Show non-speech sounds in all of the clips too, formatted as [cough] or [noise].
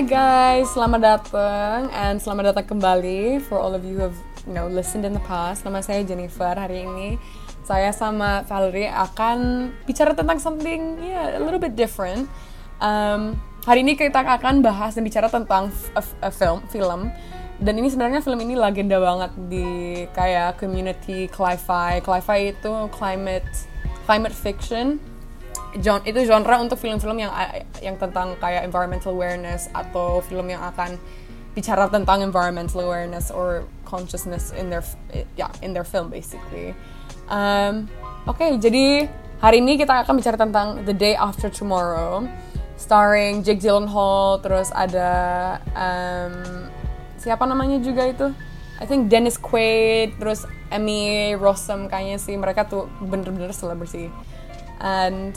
Hi guys, selamat datang and selamat datang kembali for all of you who have you know listened in the past. Nama saya Jennifer. Hari ini saya sama Valerie akan bicara tentang something yeah a little bit different. Um, hari ini kita akan bahas dan bicara tentang a, a film film dan ini sebenarnya film ini legenda banget di kayak community cli-fi. Cli-fi itu climate climate fiction genre, itu genre untuk film-film yang yang tentang kayak environmental awareness atau film yang akan bicara tentang environmental awareness or consciousness in their ya yeah, in their film basically. Um, Oke, okay, jadi hari ini kita akan bicara tentang The Day After Tomorrow, starring Jake Gyllenhaal, terus ada um, siapa namanya juga itu? I think Dennis Quaid, terus Emmy Rossum kayaknya sih mereka tuh bener-bener celebrity. And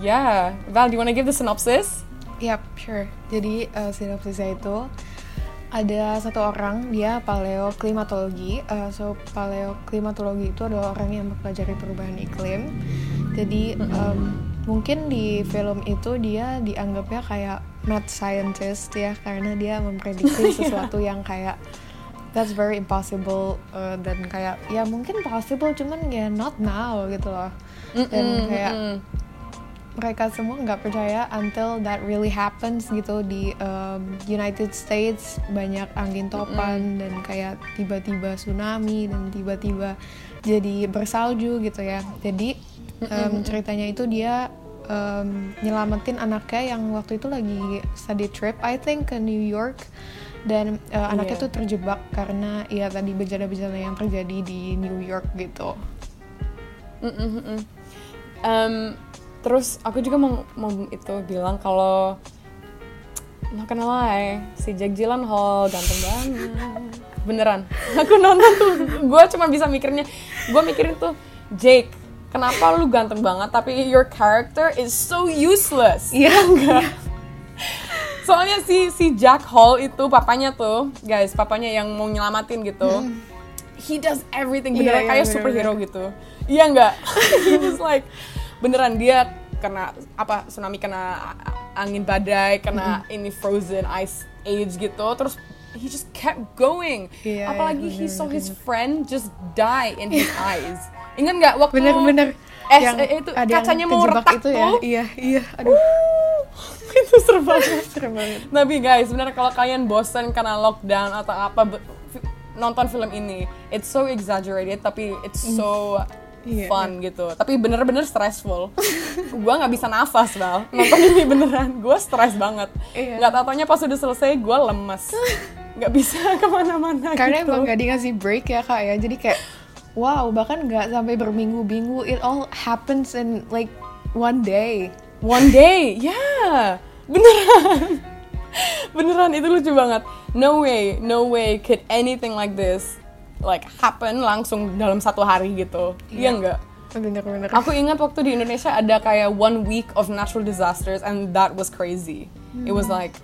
yeah, Val, do you want to give the synopsis? Yep, sure. Jadi uh, sinopsisnya itu ada satu orang dia paleoklimatologi. Uh, so paleoklimatologi itu adalah orang yang mempelajari perubahan iklim. Jadi um, mungkin di film itu dia dianggapnya kayak mad scientist ya karena dia memprediksi [laughs] sesuatu yang kayak that's very impossible uh, dan kayak ya mungkin possible cuman ya not now gitu loh dan kayak mm -mm. Mereka semua nggak percaya until that really happens gitu di um, United States banyak angin topan mm -mm. dan kayak tiba-tiba tsunami dan tiba-tiba jadi bersalju gitu ya jadi um, ceritanya itu dia um, nyelamatin anaknya yang waktu itu lagi study trip I think ke New York dan uh, anaknya yeah. tuh terjebak karena ya tadi bencana-bencana yang terjadi di New York gitu. Mm -mm -mm. Um, terus aku juga mau, mau itu bilang kalau nggak kenal lah si Jack Gyllenhaal ganteng banget. Beneran. [laughs] Aku nonton tuh gue cuma bisa mikirnya gue mikirin tuh Jake kenapa lu ganteng banget tapi your character is so useless. Iya. [laughs] Enggak. Soalnya si si Jack Hall itu papanya tuh guys papanya yang mau nyelamatin gitu hmm. he does everything beneran yeah, kayak yeah, superhero bener. gitu. Iya enggak? [laughs] He was like beneran dia kena apa tsunami kena angin badai kena mm. ini frozen ice age gitu terus he just kept going yeah, apalagi yeah, he saw his friend just die in his [laughs] eyes Ingat nggak waktu bener-bener es yang eh, itu kacanya mau retak itu ya? tuh? Iya, iya. Aduh. [laughs] itu serem [laughs] banget. Tapi guys, sebenarnya kalau kalian bosan karena lockdown atau apa nonton film ini, it's so exaggerated tapi it's mm. Yeah, fun yeah. gitu. Tapi bener-bener stressful. [laughs] gue nggak bisa nafas bal nonton ini beneran. Gue stress banget. Yeah. Gak tau-taunya pas udah selesai gue lemes. [laughs] Gak bisa [laughs] ke mana-mana Karena gitu. emang gak dikasih break ya kak ya. Jadi kayak wow bahkan nggak sampai berminggu-minggu it all happens in like one day one day ya yeah. beneran beneran itu lucu banget no way no way could anything like this like happen langsung dalam satu hari gitu iya yeah. enggak bener, bener. aku ingat waktu di Indonesia ada kayak one week of natural disasters and that was crazy hmm. it was hmm. like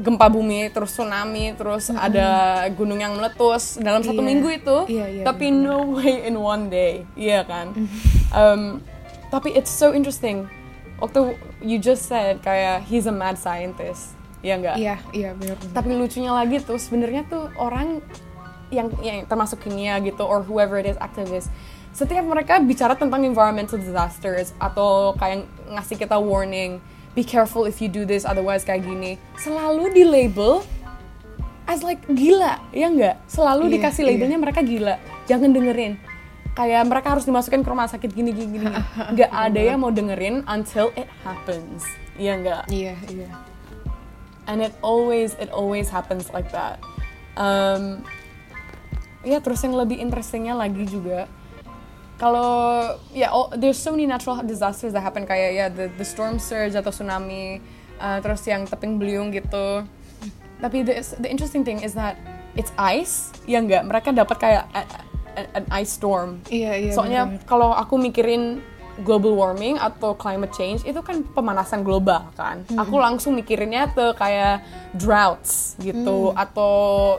gempa bumi terus tsunami terus mm -hmm. ada gunung yang meletus dalam satu yeah. minggu itu yeah, yeah, tapi yeah. no way in one day iya yeah, kan mm -hmm. um, tapi it's so interesting waktu you just said kayak he's a mad scientist ya enggak iya iya benar tapi lucunya lagi tuh sebenarnya tuh orang yang yang termasuk kimia gitu or whoever it is activist. Setiap mereka bicara tentang environmental disasters atau kayak ngasih kita warning be careful if you do this otherwise kayak gini selalu di label as like gila ya enggak selalu yeah, dikasih labelnya yeah. mereka gila. Jangan dengerin. Kayak mereka harus dimasukkan ke rumah sakit gini gini gini. [laughs] Nggak ada yang mau dengerin until it happens. Ya enggak iya yeah, iya. Yeah. and it always it always happens like that. Um, ya terus yang lebih interestingnya lagi juga kalau ya yeah, there's so many natural disasters that happen kayak ya yeah, the the storm surge atau tsunami uh, terus yang teping beliung gitu. Tapi the the interesting thing is that it's ice ya enggak mereka dapat kayak a, a, an ice storm. Iya iya soalnya kalau aku mikirin global warming atau climate change itu kan pemanasan global kan. Mm -hmm. Aku langsung mikirinnya tuh kayak droughts gitu mm. atau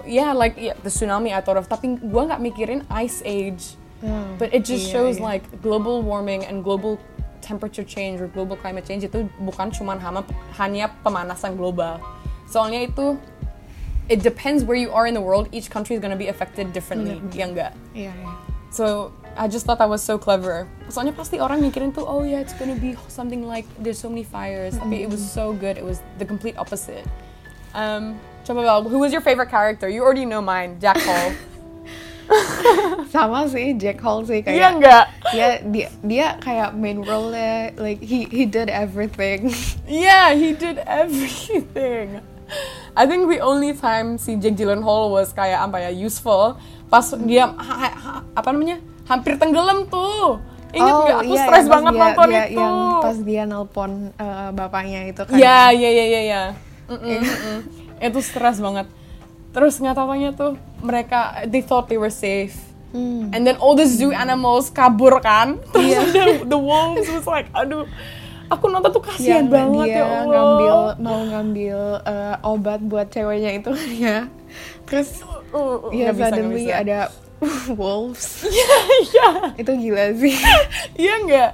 ya yeah, like yeah, the tsunami atau tapi gua nggak mikirin ice age Hmm. But it just iya, shows iya. like global warming and global temperature change or global climate change itu bukan cuma hama, hanya pemanasan global. Soalnya itu it depends where you are in the world. Each country is gonna be affected differently. Ya enggak? Iya, iya. So I just thought that was so clever. Soalnya pasti orang mikirin tuh, oh yeah, it's gonna be something like there's so many fires. Tapi it was so good. It was the complete opposite. Um, coba Bel, who was your favorite character? You already know mine, Jack Hall. [laughs] Sama sih Jack Hall sih kayak Iya enggak? dia dia dia kayak main role like he he did everything. [laughs] Yeah, he did everything. I think the only time si Jake Gyllenhaal was kayak apa ya useful pas dia ha- ha- apa namanya hampir tenggelam tuh. Ingat nggak? Aku iya, stres banget dia- nonton dia- itu. Yang pas dia nelpon eh, bapaknya itu kan. Iya, iya, iya, iya, mm-mm. Itu stres banget. Terus nggak taunya tuh mereka they thought they were safe. Hmm. And then all the zoo animals kabur kan. [laughs] Terus Iya. the, the wolves was like, aduh. Aku nonton tuh kasihan Yang banget dia ya Allah. ngambil mau ngambil eh, obat buat ceweknya itu kan ya. Terus Uh, uh, ya suddenly bisa. ada [laughs] wolves. Iya, iya. itu gila sih. [laughs] Iya enggak?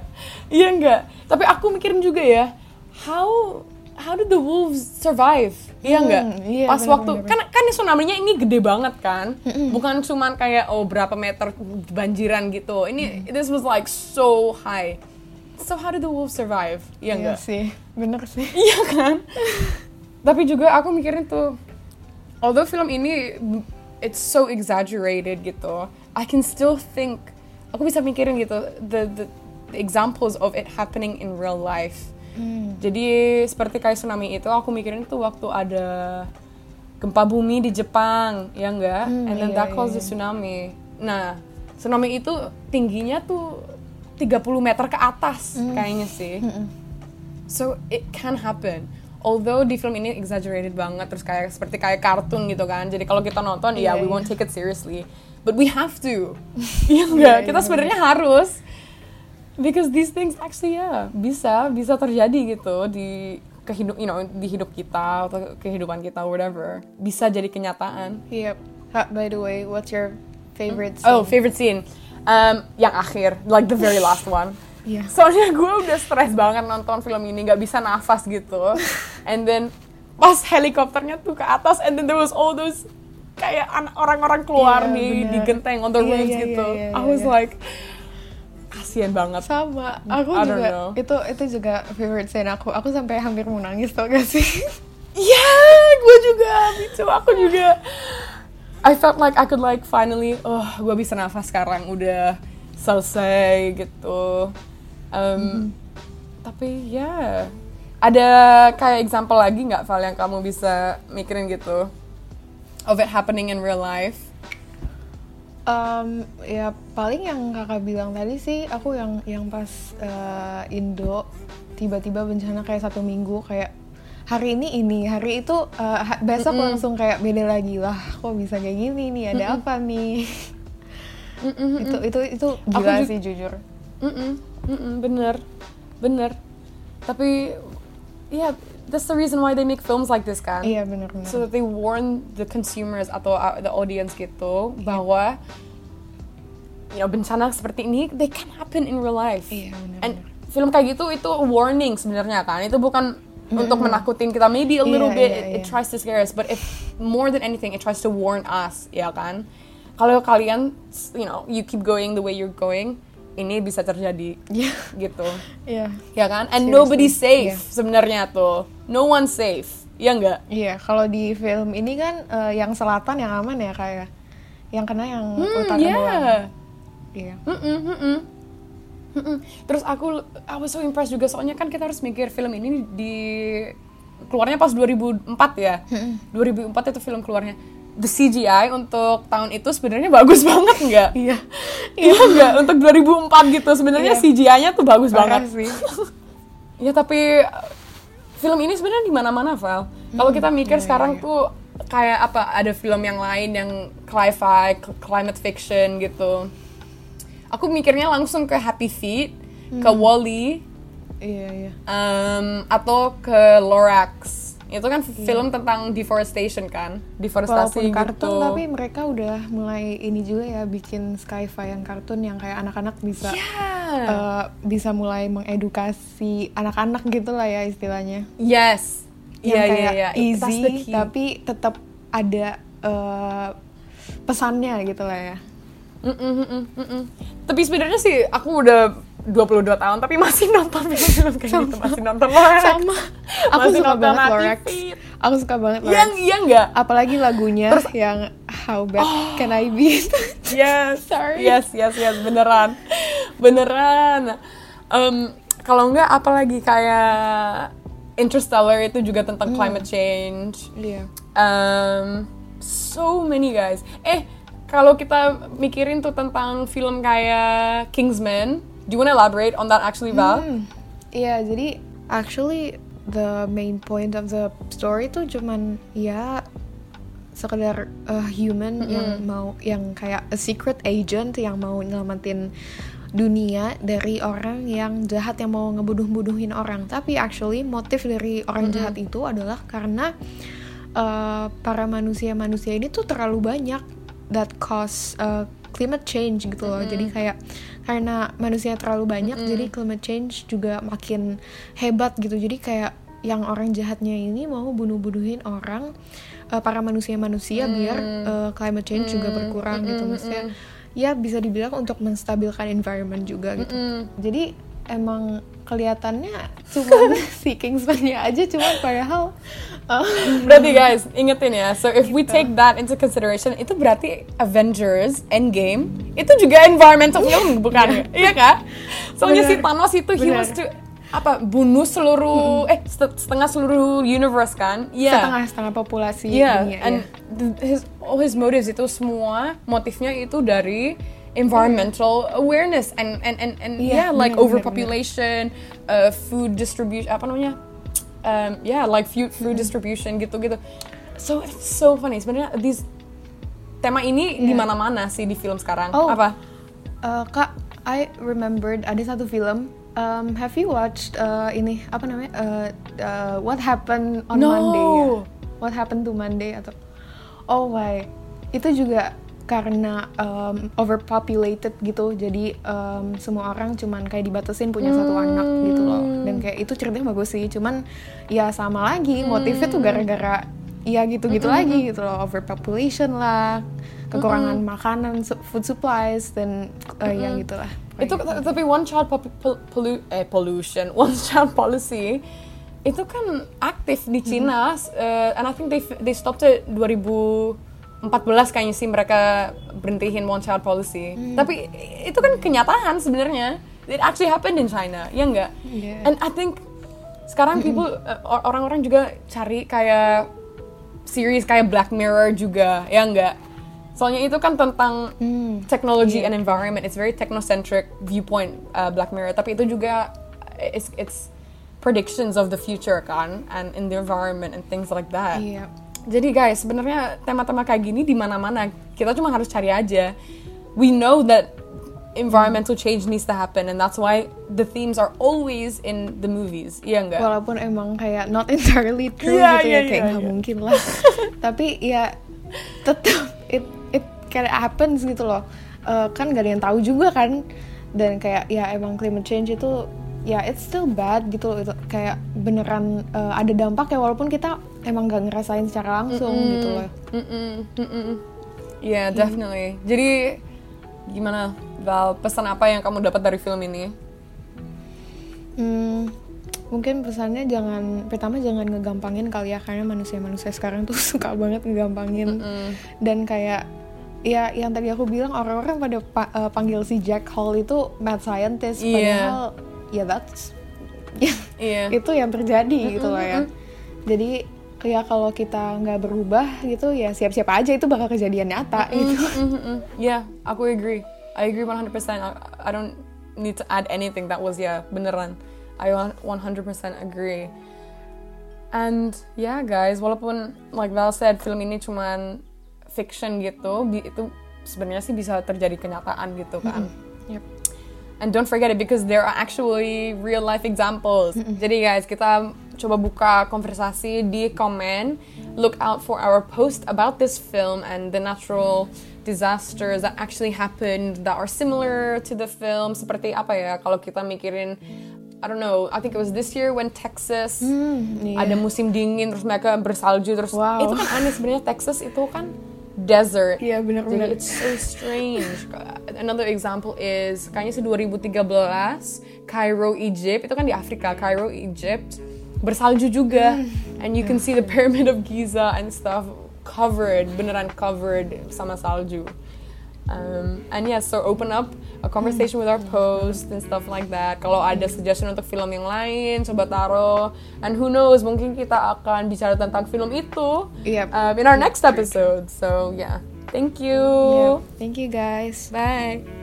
Iya enggak? Tapi aku mikirin juga ya, how how did the wolves survive? Iya Hmm, enggak? iya, Pas benar, waktu benar, kan kan tsunami-nya ini gede banget kan? Bukan cuman kayak oh berapa meter banjiran gitu. Ini this was like so high. So how did the wolves survive? Iya Iya enggak? sih, bener sih. [laughs] Iya kan? Tapi juga aku mikirin tuh, although film ini it's so exaggerated gitu, I can still think, aku bisa mikirin gitu, the the, the examples of it happening in real life. Jadi seperti kayak tsunami itu, aku mikirin tuh waktu ada gempa bumi di Jepang, ya enggak? Hmm, And then iya, that caused iya, the tsunami. Nah, tsunami itu tingginya tuh 30 meter ke atas Hmm. kayaknya sih. So it can happen. Although di film ini exaggerated banget, terus kayak seperti kayak kartun gitu kan. Jadi kalau kita nonton, ya Iya, we iya. won't take it seriously. But we have to. [laughs] Iya enggak? Iya, kita iya, sebenarnya harus. Because these things actually ya bisa bisa terjadi gitu di kehidup you know di hidup kita atau kehidupan kita whatever bisa jadi kenyataan. Yep. Ha, by the way, what's your favorite scene? Oh, favorite scene. Um, yang akhir, like the very last one. Iya. Soalnya gue udah stres banget nonton film ini, nggak bisa nafas gitu. And then pas helikopternya tuh ke atas, and then there was all those kayak an- orang-orang keluar Iya, di bener. di genteng on the Iya, roads iya, gitu. iya, iya, I was iya. like, kasian banget. sama aku I juga know. itu itu juga favorite scene aku aku sampai hampir mau nangis tau gak sih Iya, gue juga, gitu. Aku juga. I felt like I could like finally, oh, gue bisa nafas sekarang, udah selesai gitu. Um, Tapi ya, ada kayak example lagi nggak Val yang kamu bisa mikirin gitu? Of it happening in real life? Em, ya paling yang kakak bilang tadi sih aku yang yang pas eh, Indo tiba-tiba bencana kayak satu minggu kayak hari ini ini hari itu ha- besok langsung kayak beda lagi. Lah kok bisa kayak gini nih? Ada apa nih? Itu itu itu gila ju- sih jujur. Mm-mm, mm-mm, bener, bener. Tapi, ya, that's the reason why they make films like this kan? iya benar-benar so that they warn the consumers atau uh, the audience gitu bahwa you know bencana seperti ini they can happen in real life. Iya, benar, And film kayak gitu itu warning sebenarnya kan. Itu bukan untuk menakutin kita maybe a little Iya, bit iya, it, it iya. tries to scare us but if more than anything it tries to warn us ya kan. Kalau kalian you know you keep going the way you're going ini bisa terjadi Iya. gitu. iya Ya kan? And Seriously, nobody's safe iya. sebenarnya tuh. No one safe. Ya enggak? Iya, kalau di film ini kan eh, yang selatan yang aman ya kayak yang kena yang Hmm, utara yeah. doang. Iya. Mm-mm, mm-mm. Mm-mm. Terus aku, I was so impressed juga soalnya kan kita harus mikir film ini di keluarnya pas 2004 ya. 2004 itu film keluarnya. The CGI untuk tahun itu sebenarnya bagus [laughs] banget nggak? Iya. Iya nggak? Untuk 2004 gitu sebenarnya Iya. CGI-nya tuh bagus Parah banget. sih. [laughs] Ya tapi uh, film ini sebenarnya di mana-mana Val. Kalau kita mikir iya, sekarang iya. tuh kayak apa? Ada film yang lain yang sci-fi, cl- climate fiction gitu. Aku mikirnya langsung ke Happy Feet, ke Wall-E, Iya, iya. um, atau ke Lorax. Itu kan film tentang deforestation kan, deforestasi Walaupun kartun gitu. tapi mereka udah mulai ini juga ya bikin sci-fi yang kartun yang kayak anak-anak bisa Yeah. eh, bisa mulai mengedukasi anak-anak gitu lah ya istilahnya. Yes, yang Iya, iya, kayak iya. That's the easy tapi tetap ada eh, pesannya gitu lah ya. Mm-mm, mm-mm, mm-mm. Tapi sebenarnya sih aku udah 22 tahun tapi masih nonton film-film kayak gitu, masih nonton Lorax. Sama. Aku Masih suka banget. Feet. Aku suka banget Lorax. Yang iya enggak? Apalagi lagunya yang How Bad Can I Be? [laughs] Yes, Sorry. yes, yes, yes, beneran, beneran. Em, kalau enggak, apalagi kayak Interstellar itu juga tentang climate change. Iya. Um, so many guys. Eh, kalau kita mikirin tuh tentang film kayak Kingsman, do you wanna elaborate on that actually, Val? Hmm. Iya, jadi actually the main point of the story tuh cuman ya sekedar uh, human yang mau yang kayak a secret agent yang mau nyelamatin dunia dari orang yang jahat yang mau ngebunuh-bunuhin orang. Tapi actually motif dari orang jahat itu adalah karena uh, para manusia-manusia ini tuh terlalu banyak that cause uh, climate change gitu loh. Jadi kayak karena manusia terlalu banyak, jadi climate change juga makin hebat gitu. Jadi kayak yang orang jahatnya ini mau bunuh-bunuhin orang uh, para manusia-manusia biar uh, climate change juga berkurang gitu maksudnya. Ya bisa dibilang untuk menstabilkan environment juga gitu. Jadi emang kelihatannya cuma [laughs] si Kingsman-nya aja cuma padahal uh, Berarti guys, ingetin ya. So if we take that into consideration, itu berarti Avengers Endgame itu juga environmental film [laughs] bukan? Iya kah? Soalnya si Bener. Thanos itu he Bener. wants to apa bunuh seluruh eh set- setengah seluruh universe kan? Iya. setengah-setengah populasi Iya, dunia and th- his all his motives itu semua motifnya itu dari environmental awareness and and and, and Iya, yeah, like bener, bener, overpopulation, uh, food distribution apa namanya? Um, yeah, like food food distribution gitu-gitu. So it's so funny sebenarnya these tema ini di Iya. mana-mana sih di film sekarang. Oh. Apa? Uh, kak, I remembered ada satu film. Um, have you watched uh, ini apa namanya? Uh, uh, What Happened on No. Monday? Ya? What Happened to Monday atau? Oh my, itu juga karena um, overpopulated gitu. Jadi um, semua orang cuman kayak dibatasin punya satu anak gitu loh. Dan kayak itu ceritanya bagus sih. Cuman ya sama lagi motifnya tuh gara-gara ya gitu-gitu lagi gitu loh. Overpopulation lah, kekurangan makanan, su- food supplies dan uh, ya gitulah. itu Pokoknya. tapi one child pollu- eh, pollution [laughs] one child policy itu kan aktif di Cina uh, and I think they they stopped it 2014 kayaknya sih mereka berhentiin one child policy. Tapi itu kan kenyataan sebenarnya. It actually happened in China ya enggak? Yeah. and I think sekarang people or- orang-orang juga cari kayak series kayak Black Mirror juga ya enggak? Soalnya itu kan tentang Hmm. technology and environment. It's very technocentric viewpoint uh, Black Mirror. Tapi itu juga uh, it's it's predictions of the future kan and in the environment and things like that. Iya. Jadi guys sebenarnya tema-tema kayak gini di mana-mana kita cuma harus cari aja we know that environmental change needs to happen and that's why the themes are always in the movies iya enggak Walaupun emang kayak not entirely true Iya, gitu iya, ya kayak iya, nggak iya. mungkin lah. [laughs] Tapi ya tetap it it kayak happens gitu loh. Eh, kan gak ada yang tahu juga kan. Dan kayak ya emang climate change itu ya it's still bad gitu loh. Itu kayak beneran eh, ada dampak ya walaupun kita emang gak ngerasain secara langsung gitu loh. Mm-mm, mm-mm. Yeah, definitely. Jadi gimana Val, pesan apa yang kamu dapat dari film ini? Hmm, mungkin pesannya jangan pertama jangan ngegampangin kali ya karena manusia-manusia sekarang tuh [laughs] suka banget ngegampangin dan kayak ya yang tadi aku bilang orang-orang pada pa- eh, panggil si Jack Hall itu mad scientist Iya. padahal ya that's ya [laughs] Iya. itu yang terjadi gitu loh ya jadi ya kalau kita nggak berubah gitu ya siap-siap aja itu bakal kejadian nyata gitu Mm-mm. Yeah, aku agree. I agree 100%. I, I don't need to add anything. That was yeah, beneran. I wa- 100% agree. And yeah, guys, walaupun like Val said, film ini cuman fiction gitu, itu sebenarnya sih bisa terjadi kenyataan gitu kan. Yep. And don't forget it because there are actually real life examples. Jadi guys, kita coba buka konversasi di komen. Look out for our post about this film and the natural disasters that actually happened that are similar to the film. Seperti apa ya kalau kita mikirin I don't know, I think it was this year when Texas iya. ada musim dingin terus mereka bersalju terus Wow. itu kan aneh sebenarnya Texas itu kan desert. Iya, benar-benar. Jadi it's so strange. Another example is kayaknya sih 2013 Cairo Egypt itu kan di Afrika Cairo Egypt bersalju juga Hmm. and you can see the pyramid of Giza and stuff covered beneran covered sama salju. Um, and yeah, so open up a conversation with our post and stuff like that. Kalau ada suggestion untuk film yang lain, coba taruh. And who knows, mungkin kita akan bicara tentang film itu Yep. um, in our next episode. So yeah, thank you. Yeah. Thank you guys. Bye.